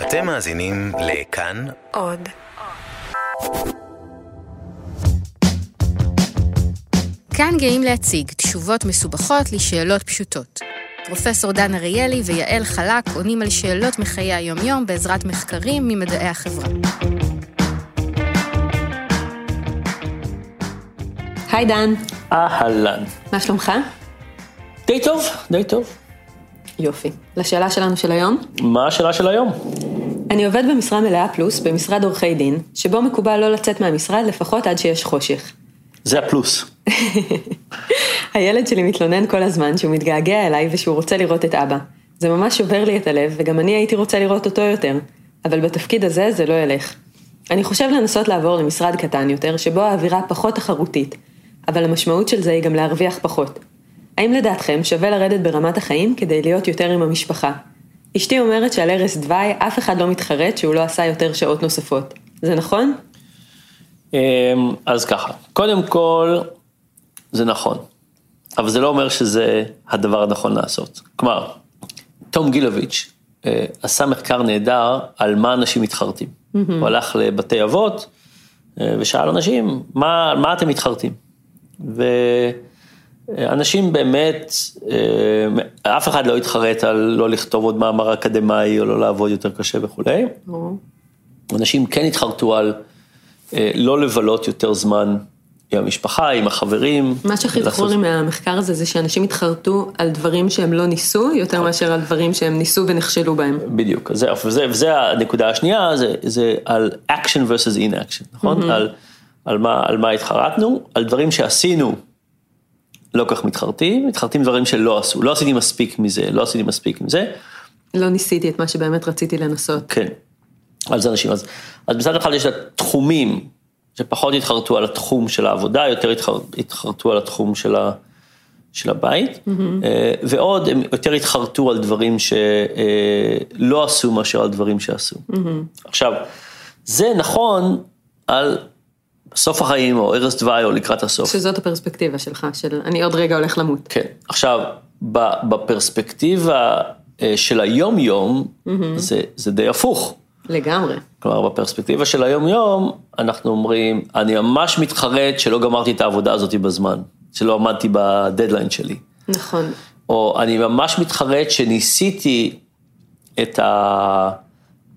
אתם מאזינים לכאן עוד. כאן גאים להציג תשובות מסובכות לשאלות פשוטות. פרופסור דן אריאלי ויעל חלק עונים על שאלות מחיי היומיום בעזרת מחקרים ממדעי החברה. היי דן, אהלן. מה שלומך? די טוב, די טוב. יופי. לשאלה שלנו של היום? מה השאלה של היום? אני עובד במשרה מלאה פלוס במשרד עורכי דין, שבו מקובל לא לצאת מהמשרד לפחות עד שיש חושך. זה הפלוס. הילד שלי מתלונן כל הזמן שהוא מתגעגע אליי ושהוא רוצה לראות את אבא. זה ממש שובר לי את הלב, וגם אני הייתי רוצה לראות אותו יותר. אבל בתפקיד הזה זה לא ילך. אני חושב לנסות לעבור למשרד קטן יותר, שבו האווירה פחות תחרותית, אבל המשמעות של זה היא גם להרוויח פחות. האם לדעתכם שווה לרדת ברמת החיים כדי להיות יותר עם המשפחה? אשתי אומרת שעל ערש דווי אף אחד לא מתחרט שהוא לא עשה יותר שעות נוספות. זה נכון? אמ, אז ככה, קודם כל, זה נכון, אבל זה לא אומר שזה הדבר הנכון לעשות. כלומר, תום גילוביץ' אה, עשה מחקר נהדר על מה אנשים מתחרטים. הוא הלך לבתי אבות אה, ושאל אנשים, מה, מה אתם מתחרטים? ואנשים באמת, אה, אף אחד לא התחרט על לא לכתוב עוד מאמר אקדמאי או לא לעבוד יותר קשה וכולי. אנשים כן התחרטו על אה, לא לבלות יותר זמן עם המשפחה, עם החברים. מה שהכי זכור לי מהמחקר הזה זה שאנשים התחרטו על דברים שהם לא ניסו, יותר מאשר על דברים שהם ניסו ונכשלו בהם. בדיוק, זה, וזה, וזה הנקודה השנייה, זה, זה על action versus inaction, נכון? על, על, מה, על מה התחרטנו, על דברים שעשינו, לא כל כך מתחרטים, מתחרטים דברים שלא עשו, לא עשיתי מספיק מזה, לא עשיתי מספיק מזה, לא ניסיתי את מה שבאמת רציתי לנסות. כן, זה אנשים. אז, אז מצד אחד יש את התחומים שפחות התחרטו על התחום של העבודה, יותר התחר, התחרטו על התחום של, ה, של הבית, אה, ועוד הם יותר התחרטו על דברים שלא עשו מאשר על דברים שעשו. עכשיו, זה נכון על סוף החיים או ערש דווי או לקראת הסוף. שזאת הפרספקטיבה שלך, של אני עוד רגע הולך למות. כן, עכשיו, בפרספקטיבה אה, של היום-יום, זה, זה די הפוך. לגמרי. כלומר, בפרספקטיבה של היום-יום, אנחנו אומרים, אני ממש מתחרט שלא גמרתי את העבודה הזאת בזמן, שלא עמדתי בדדליין שלי. נכון. או אני ממש מתחרט שניסיתי את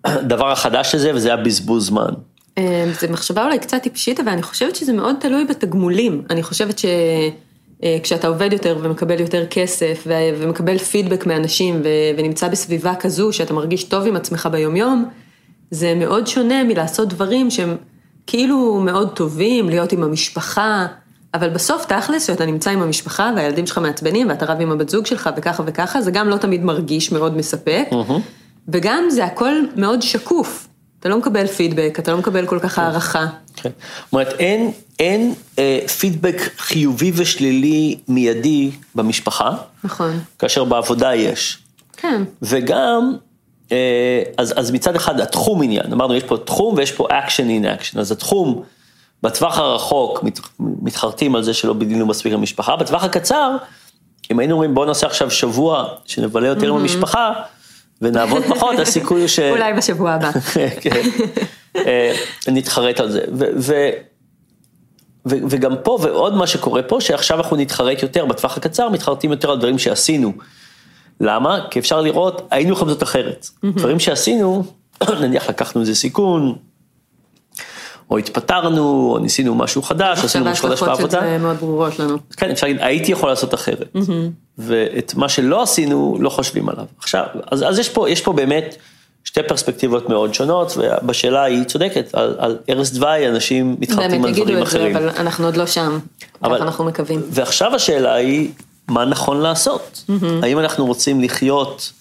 הדבר החדש הזה, וזה היה בזבוז זמן. אה, זו מחשבה אולי קצת טיפשית, אבל אני חושבת שזה מאוד תלוי בתגמולים. אני חושבת שכשאתה עובד יותר ומקבל יותר כסף ומקבל פידבק מאנשים ונמצא בסביבה כזו שאתה מרגיש טוב עם עצמך ביומיום, זה מאוד שונה מלעשות דברים שהם כאילו מאוד טובים, להיות עם המשפחה, אבל בסוף תכלס שאתה נמצא עם המשפחה והילדים שלך מעצבנים ואתה רב עם הבת זוג שלך וככה וככה, זה גם לא תמיד מרגיש מאוד מספק, וגם זה הכל מאוד שקוף. אתה לא מקבל פידבק, אתה לא מקבל כל כך הערכה. כן. זאת אומרת, אין, אין אה, פידבק חיובי ושלילי מיידי במשפחה, נכון. כאשר בעבודה יש. כן. וגם, אה, אז, אז מצד אחד התחום עניין, אמרנו יש פה תחום ויש פה action in action, אז התחום בטווח הרחוק מת, מתחרטים על זה שלא בידינו מספיק למשפחה, בטווח הקצר, אם היינו אומרים בוא נעשה עכשיו שבוע שנבלה יותר עם המשפחה ונעבוד פחות, הסיכוי הוא ש... אולי בשבוע הבא. כן. אה, נתחרט על זה. ו- וגם פה, ועוד מה שקורה פה, שעכשיו אנחנו נתחרט יותר, בטווח הקצר מתחרטים יותר על דברים שעשינו. למה? כי אפשר לראות, היינו יכולים לעשות אחרת. דברים שעשינו, נניח לקחנו איזה סיכון, או התפטרנו, או ניסינו משהו חדש, עכשיו עשינו משהו חדש ההשלכות של בעבודה. זה מאוד ברורות לנו. כן, אפשר להגיד, הייתי יכול לעשות אחרת. ואת מה שלא עשינו, לא חושבים עליו. עכשיו, אז, אז יש, פה, יש פה באמת שתי פרספקטיבות מאוד שונות, ובשאלה היא צודקת, על, על ערש דווי אנשים מתחרטים באמת על יגידו דברים את זה, אחרים. אבל אנחנו עוד לא שם. אבל- ככה אנחנו מקווים. ועכשיו השאלה היא, מה נכון לעשות? האם אנחנו רוצים לחיות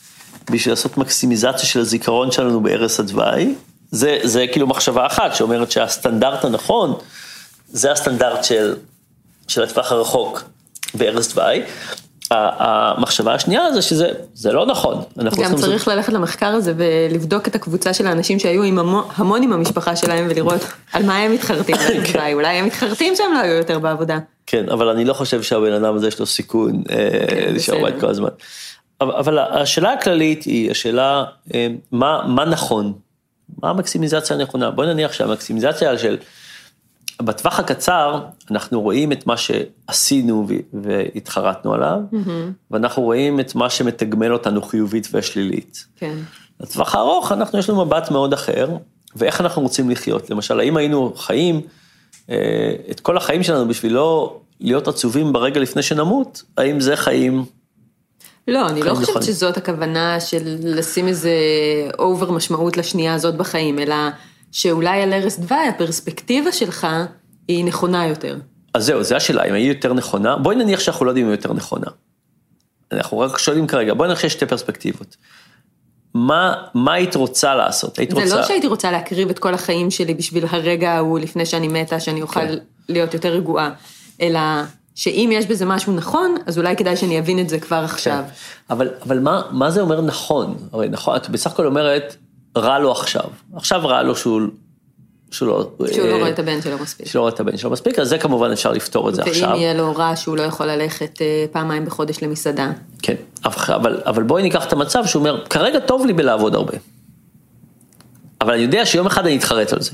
בשביל לעשות מקסימיזציה של הזיכרון שלנו בערש הדווי? זה, זה כאילו מחשבה אחת שאומרת שהסטנדרט הנכון, זה הסטנדרט של, של הטווח הרחוק בערש דווי. המחשבה השנייה זה שזה זה לא נכון. גם צריך ללכת למחקר הזה ולבדוק את הקבוצה של האנשים שהיו עם המון, המון עם המשפחה שלהם ולראות על מה הם מתחרטים. אולי, אולי הם מתחרטים שהם לא היו יותר בעבודה. כן, אבל אני לא חושב שהבן אדם הזה יש לו סיכון אה, להישאר בסדר. בבית כל הזמן. אבל, השאלה הכללית היא השאלה, אה, מה, מה נכון? מה המקסימיזציה הנכונה? בואי נניח שהמקסימיזציה של, בטווח הקצר, אנחנו רואים את מה שעשינו והתחרטנו עליו, mm-hmm. ואנחנו רואים את מה שמתגמל אותנו חיובית ושלילית. כן. לטווח הארוך, אנחנו, יש לנו מבט מאוד אחר, ואיך אנחנו רוצים לחיות. למשל, האם היינו חיים אה, את כל החיים שלנו בשביל לא להיות עצובים ברגע לפני שנמות, האם זה חיים לא, אני לא חושבת. שזאת הכוונה של לשים איזה אובר משמעות לשנייה הזאת בחיים, אלא שאולי על ערש דווי הפרספקטיבה שלך היא נכונה יותר. אז זהו, זו השאלה, אם היא יותר נכונה, בואי נניח שאנחנו לא יודעים אם היא יותר נכונה. אנחנו רק שואלים כרגע, בואי נניח שיש שתי פרספקטיבות. מה, מה היית רוצה לעשות? היית זה רוצה... לא שהייתי רוצה להקריב את כל החיים שלי בשביל הרגע ההוא לפני שאני מתה, שאני אוכל כן. להיות יותר רגועה, אלא שאם יש בזה משהו נכון, אז אולי כדאי שאני אבין את זה כבר עכשיו. כן. אבל, אבל מה, מה זה אומר נכון? הרי נכון, את בסך הכל אומרת, רע לו עכשיו. עכשיו רע לו שהוא... שהוא לא... לא אה, רואה את הבן שלו מספיק. שהוא לא רואה את הבן שלו מספיק, אז זה כמובן אפשר לפתור את זה ואם עכשיו. ואם יהיה לו רע שהוא לא יכול ללכת אה, פעמיים בחודש למסעדה. כן, אבל, אבל בואי ניקח את המצב שהוא אומר, כרגע טוב לי בלעבוד הרבה. אבל אני יודע שיום אחד אני אתחרט על זה.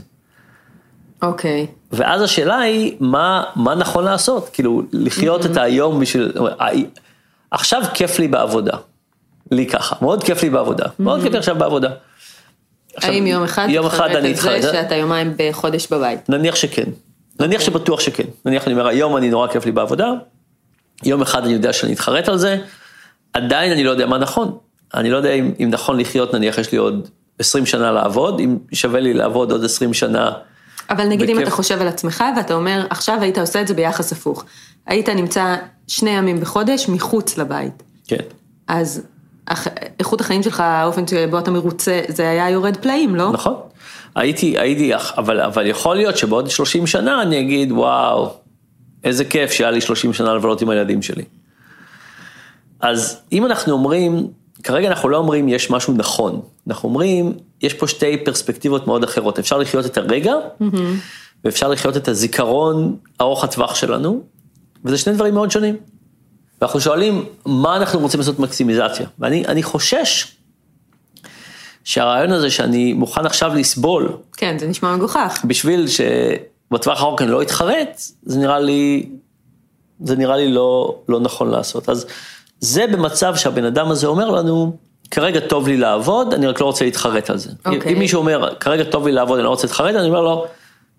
אוקיי. ואז השאלה היא, מה, מה נכון לעשות? כאילו, לחיות mm-hmm. את היום בשביל... עכשיו כיף לי בעבודה. לי ככה, מאוד כיף לי בעבודה. Mm-hmm. מאוד כיף לי עכשיו בעבודה. עכשיו, האם יום אחד יום אחד אני את זה שאתה יומיים בחודש בבית? נניח שכן. נניח okay. אוקיי. שבטוח שכן. נניח אני אומר, היום אני נורא כיף לי בעבודה, יום אחד אני יודע שאני אתחרט על זה, עדיין אני לא יודע מה נכון. אני לא יודע אם, אם נכון לחיות, נניח יש לי עוד 20 שנה לעבוד, אם שווה לי לעבוד עוד 20 שנה. אבל נגיד בכיף. אם אתה חושב על עצמך ואתה אומר, עכשיו היית עושה את זה ביחס הפוך. היית נמצא שני ימים בחודש מחוץ לבית. כן. אז איכות החיים שלך, האופן שבו אתה מרוצה, זה היה יורד פלאים, לא? נכון. הייתי, הייתי, אבל, אבל יכול להיות שבעוד 30 שנה אני אגיד, וואו, איזה כיף שהיה לי 30 שנה לבלות עם הילדים שלי. אז אם אנחנו אומרים, כרגע אנחנו לא אומרים יש משהו נכון, אנחנו אומרים, יש פה שתי פרספקטיבות מאוד אחרות, אפשר לחיות את הרגע, mm-hmm. ואפשר לחיות את הזיכרון ארוך הטווח שלנו, וזה שני דברים מאוד שונים. ואנחנו שואלים, מה אנחנו רוצים לעשות מקסימיזציה? ואני חושש שהרעיון הזה שאני מוכן עכשיו לסבול. כן, זה נשמע מגוחך. בשביל שבטווח הארוך אני לא אתחרט, זה נראה לי, זה נראה לי לא, לא נכון לעשות. אז זה במצב שהבן אדם הזה אומר לנו, כרגע טוב לי לעבוד, אני רק לא רוצה להתחרט על זה. Okay. אם אוקיי. מישהו אומר, כרגע טוב לי לעבוד, אני לא רוצה להתחרט, אני אומר לו,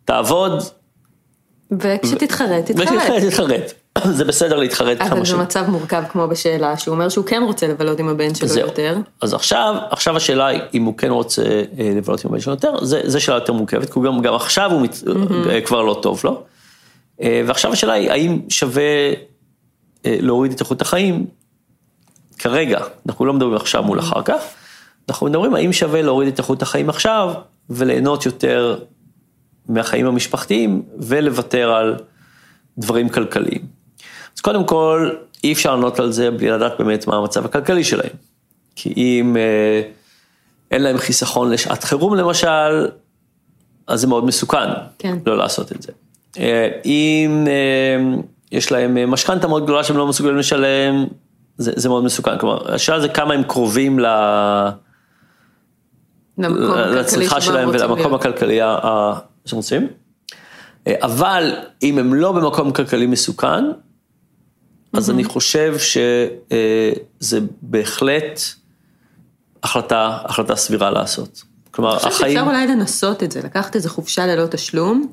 תעבוד. וכשתתחרט, תתחרט. וכשתתחרט, תתחרט. זה בסדר להתחרט כמה שנים. אבל זה מצב מורכב כמו בשאלה, שהוא אומר שהוא כן רוצה לבלות עם הבן שלו. יותר. אז עכשיו, עכשיו השאלה היא אם הוא כן רוצה אה, לבלות עם הבן שלו יותר, זה, זה שאלה יותר מורכבת, כי גם, גם עכשיו הוא מת, mm-hmm. כבר לא טוב לו. לא? ועכשיו השאלה היא, האם שווה להוריד את איכות החיים כרגע, אנחנו לא מדברים עכשיו מול אחר כך, אנחנו מדברים האם שווה להוריד את איכות החיים עכשיו וליהנות יותר מהחיים המשפחתיים ולוותר על דברים כלכליים. אז קודם כל, אי אפשר לענות על זה בלי לדעת באמת מה המצב הכלכלי שלהם. כי אם אה, אין להם חיסכון לשעת חירום למשל, אז זה מאוד מסוכן כן. לא לעשות את זה. אה, אם אה, יש להם משכנתה מאוד גדולה שהם לא מסוגלים לשלם, זה, זה מאוד מסוכן, כלומר, השאלה זה כמה הם קרובים ל... לצריכה שלהם ולמקום הכלכלי שהם רוצים. אבל אם הם לא במקום כלכלי מסוכן, אז אני חושב שזה בהחלט החלטה, החלטה סבירה לעשות. כלומר, החיים... אני חושבת שאפשר אולי לנסות את זה, לקחת איזה חופשה ללא תשלום.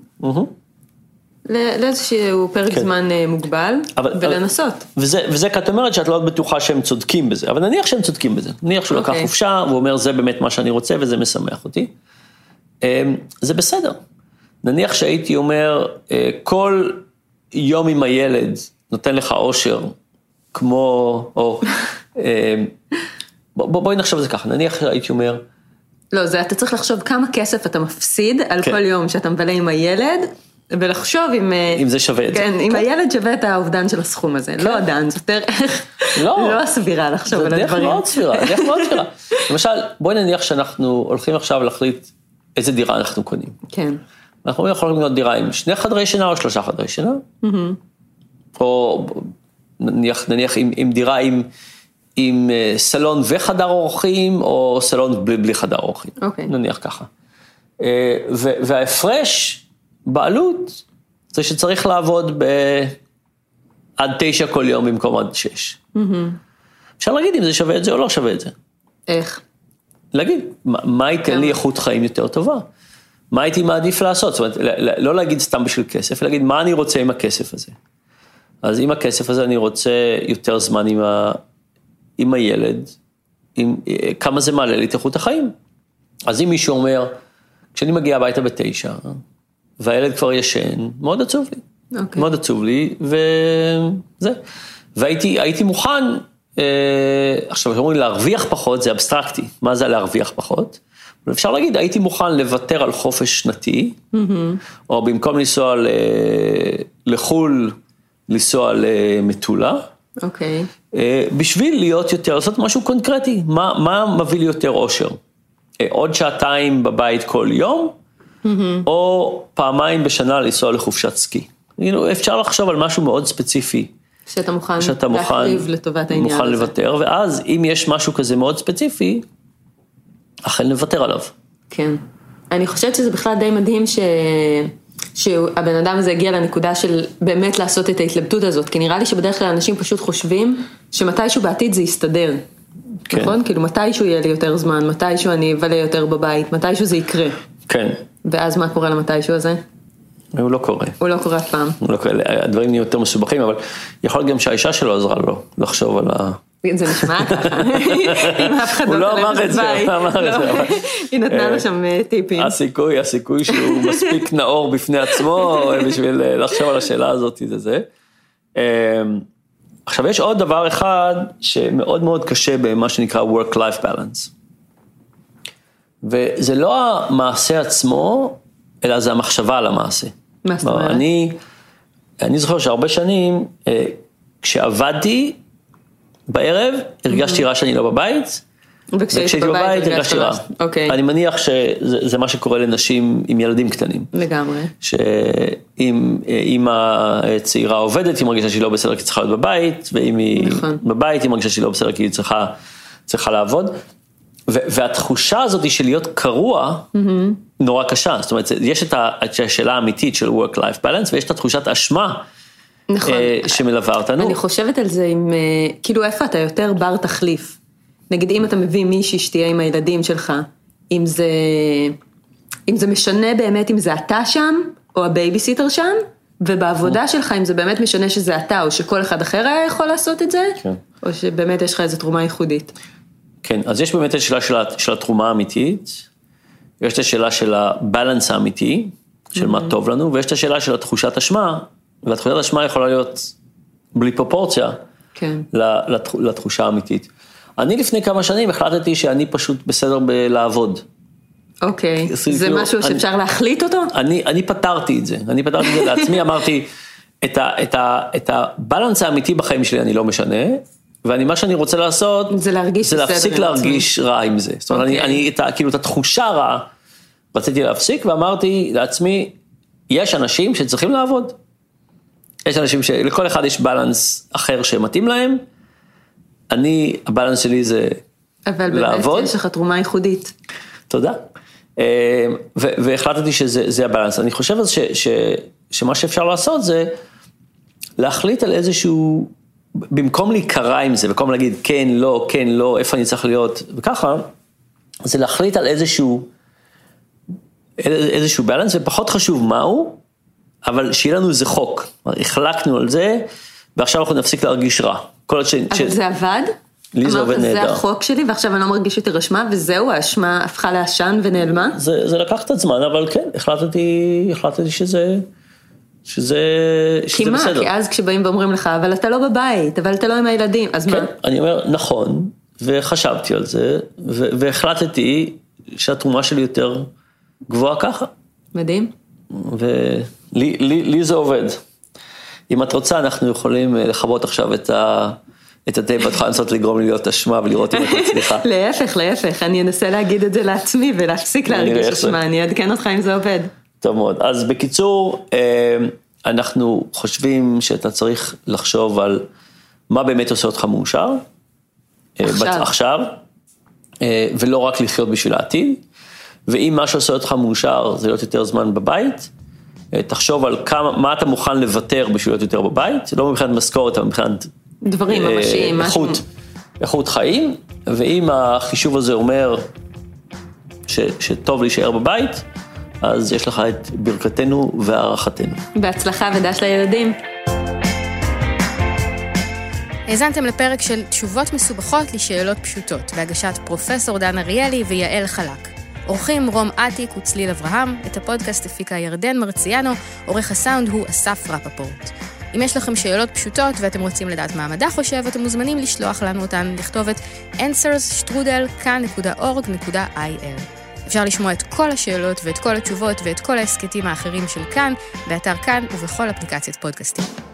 לאיזשהו פרק כן. זמן אה, מוגבל, אבל, ולנסות. וזה, וזה כי את אומרת שאת לא בטוחה שהם צודקים בזה, אבל נניח שהם צודקים בזה. נניח שהוא okay. לקח אוקיי. חופשה, והוא אומר, זה באמת מה שאני רוצה וזה משמח אותי. אמ, זה בסדר. נניח שהייתי אומר, אה, כל יום עם הילד נותן לך אושר, כמו, או, אמ, בוא, בואי נחשוב על זה ככה, נניח שהייתי אומר, לא, זה אתה צריך לחשוב כמה כסף אתה מפסיד על כן. כל יום שאתה מבלה עם הילד, ולחשוב אם... אה, אם זה שווה את זה. כן, אם הילד שווה את האובדן של הסכום הזה. לא הדן, זאת דרך לא, לא סבירה לחשוב על הדברים. זה דרך מאוד סבירה, דרך מאוד סבירה. למשל, בואי נניח שאנחנו הולכים עכשיו להחליט איזה דירה אנחנו קונים. כן. אנחנו יכולים לקנות דירה עם שני חדרי שינה או שלושה חדרי שינה. או נניח, נניח עם, עם דירה עם, עם אה, סלון וחדר אורחים, או סלון בלי, בלי חדר אורחים. אוקיי. נניח ככה. אה, ו- וההפרש בעלות, זה שצריך לעבוד ב... עד תשע כל יום במקום עד שש. אפשר להגיד אם זה שווה את זה או לא שווה את זה. איך? להגיד, מה, מה ייתן לי? איכות חיים יותר טובה? מה הייתי מעדיף לעשות? זאת אומרת, ל- ל- לא להגיד סתם בשביל כסף, להגיד מה אני רוצה עם הכסף הזה. אז עם הכסף הזה אני רוצה יותר זמן עם, ה, עם הילד, עם, כמה זה מעלה לי את איכות החיים. אז אם מישהו אומר, כשאני מגיע הביתה בתשע, והילד כבר ישן, מאוד עצוב לי. אוקיי. מאוד עצוב לי, וזה. והייתי הייתי מוכן, אה, עכשיו כשאומרים להרוויח פחות, זה אבסטרקטי, מה זה להרוויח פחות? אבל אפשר להגיד, הייתי מוכן לוותר על חופש שנתי, או במקום לנסוע ל- לחו"ל, לנסוע למטולה, אוקיי. אה, בשביל להיות יותר, לעשות משהו קונקרטי, מה, מה מביא לי יותר אושר? אה, עוד שעתיים בבית כל יום, או פעמיים בשנה לנסוע לחופשת סקי. כאילו, אפשר לחשוב על משהו מאוד ספציפי, שאתה מוכן שאתה מוכן, להקריב לטובת העניין מוכן הזה. לוותר, ואז אם יש משהו כזה מאוד ספציפי, אכן לוותר עליו. כן. אני חושבת שזה בכלל די מדהים ש... שהבן אדם הזה הגיע לנקודה של באמת לעשות את ההתלבטות הזאת, כי נראה לי שבדרך כלל אנשים פשוט חושבים שמתישהו בעתיד זה יסתדר. כן. נכון? כאילו מתישהו יהיה לי יותר זמן, מתישהו אני אבלה יותר בבית, מתישהו זה יקרה. כן, ואז מה קורה למתישהו הזה? הוא לא קורה. הוא לא קורה אף פעם. הוא לא קורה. הדברים נהיו יותר מסובכים, אבל יכול להיות גם שהאישה שלו עזרה לו לחשוב על ה... זה נשמע ככה, אם אף אחד הוא לא אמר את זה, בית. הוא לא אמר את זה, לא. היא נתנה אה, לו שם אה, טיפים. הסיכוי, הסיכוי שהוא מספיק נאור בפני עצמו בשביל אה, לחשוב על השאלה הזאת זה זה. אה, עכשיו יש עוד דבר אחד שמאוד מאוד קשה במה שנקרא work-life balance. וזה לא המעשה עצמו, אלא זה המחשבה על המעשה. מה זאת אומרת? אני, אני זוכר שהרבה שנים, אה, כשעבדתי בערב, הרגשתי רע שאני לא בבית. וכשהייתי בבית הרגשתי רע. אוקיי, אני מניח שזה זה מה שקורה לנשים עם ילדים קטנים. לגמרי. שאם אימא צעירה עובדת, היא מרגישה שהיא לא בסדר כי היא צריכה להיות בבית, ואם היא נכון. בבית, היא מרגישה שהיא לא בסדר כי היא צריכה, צריכה לעבוד. ו- והתחושה הזאת של להיות קרוע, נורא קשה. זאת אומרת, יש את השאלה האמיתית של work-life balance, ויש את התחושת אשמה נכון. אה, שמלווה אותנו. אני חושבת על זה עם, אה, כאילו איפה אתה יותר בר תחליף. נגיד אם אתה מביא מישהי שתהיה עם הילדים שלך, אם זה, אם זה משנה באמת אם זה אתה שם, או הבייביסיטר שם, ובעבודה שלך אם זה באמת משנה שזה אתה, או שכל אחד אחר היה יכול לעשות את זה, כן. או שבאמת יש לך איזו תרומה ייחודית. כן, אז יש באמת את השאלה של, של התרומה האמיתית, יש את השאלה של הבלנס האמיתי, של מה טוב לנו, ויש את השאלה של התחושת אשמה, והתחושת אשמה יכולה להיות בלי פרופורציה כן. לתח- לתחושה האמיתית. אני לפני כמה שנים החלטתי שאני פשוט בסדר בלעבוד. אוקיי, זה כאילו- משהו אני- שאפשר להחליט אותו? אני, אני פתרתי את זה, אני פתרתי את זה לעצמי, אמרתי, את, ה, את, ה, את הבלנס האמיתי בחיים שלי אני לא משנה, ואני, מה שאני רוצה לעשות, זה להרגיש זה להפסיק להרגיש רע עם זה. זאת אומרת, אני, אוקיי. אני, את, ה- כאילו, את התחושה רע, רציתי להפסיק, ואמרתי לעצמי, יש אנשים שצריכים לעבוד. יש אנשים שלכל אחד יש בלנס אחר שמתאים להם, אני, הבלנס שלי זה אבל באמת לעבוד. יש לך תרומה ייחודית. תודה. אה, והחלטתי שזה זה הבלנס. אני חושב אז ש, ש, שמה שאפשר לעשות זה להחליט על איזשהו, במקום להיקרע עם זה, במקום להגיד כן, לא, כן, לא, איפה אני צריך להיות, וככה, זה להחליט על איזשהו, איזשהו בלנס, ופחות חשוב מהו, אבל שיהיה לנו איזה חוק. החלקנו על זה, ועכשיו אנחנו נפסיק להרגיש רע. כל ש... ש- אבל זה עבד? לי זה עובד אמרת, זה נהדר. החוק שלי ועכשיו אני לא מרגיש יותר אשמה וזהו, האשמה הפכה לעשן ונעלמה? זה, זה לקח קצת זמן, אבל כן, החלטתי, החלטתי שזה, שזה, שזה כי מה? בסדר. כי אז כשבאים ואומרים לך, אבל אתה לא בבית, אבל אתה לא עם הילדים, אז כן, מה? אני אומר, נכון, וחשבתי על זה, ו- והחלטתי שהתרומה שלי יותר גבוהה ככה, מדהים. ולי לי, לי זה עובד. אם את רוצה, אנחנו יכולים אה, לכבות עכשיו את ה... את התה, ואת יכולה לנסות לגרום לי להיות אשמה ולראות אם את מצליחה. להפך, להפך, אני אנסה להגיד את זה לעצמי ולהפסיק להרגיש. אשמה, אני אעדכן אותך אם זה עובד. טוב מאוד. אז בקיצור, אה, אנחנו חושבים שאתה צריך לחשוב על מה באמת עושה אותך מאושר, אה, עכשיו. עכשיו, ולא רק לחיות בשביל העתיד. ואם מה שעושה אותך מאושר זה להיות יותר זמן בבית, תחשוב על כמה, מה אתה מוכן לוותר בשביל להיות יותר בבית, לא מבחינת משכורת, אבל מבחינת דברים אה, ממשיים, משהו. איכות, איכות חיים, ואם החישוב הזה אומר ש, שטוב להישאר בבית, אז יש לך את ברכתנו והערכתנו. בהצלחה ודש לילדים. האזנתם לפרק של תשובות מסובכות לשאלות פשוטות, בהגשת פרופסור דן אריאלי ויעל חלק. עורכים רום אטיק וצליל אברהם, את הפודקאסט הפיקה ירדן מרציאנו, עורך הסאונד הוא אסף רפפורט. אם יש לכם שאלות פשוטות ואתם רוצים לדעת מה המדע חושב, אתם מוזמנים לשלוח לנו אותן לכתובת answers.כאן.org.il. אפשר לשמוע את כל השאלות ואת כל התשובות ואת כל ההסכתים האחרים של כאן, באתר כאן ובכל אפליקציית פודקאסטים.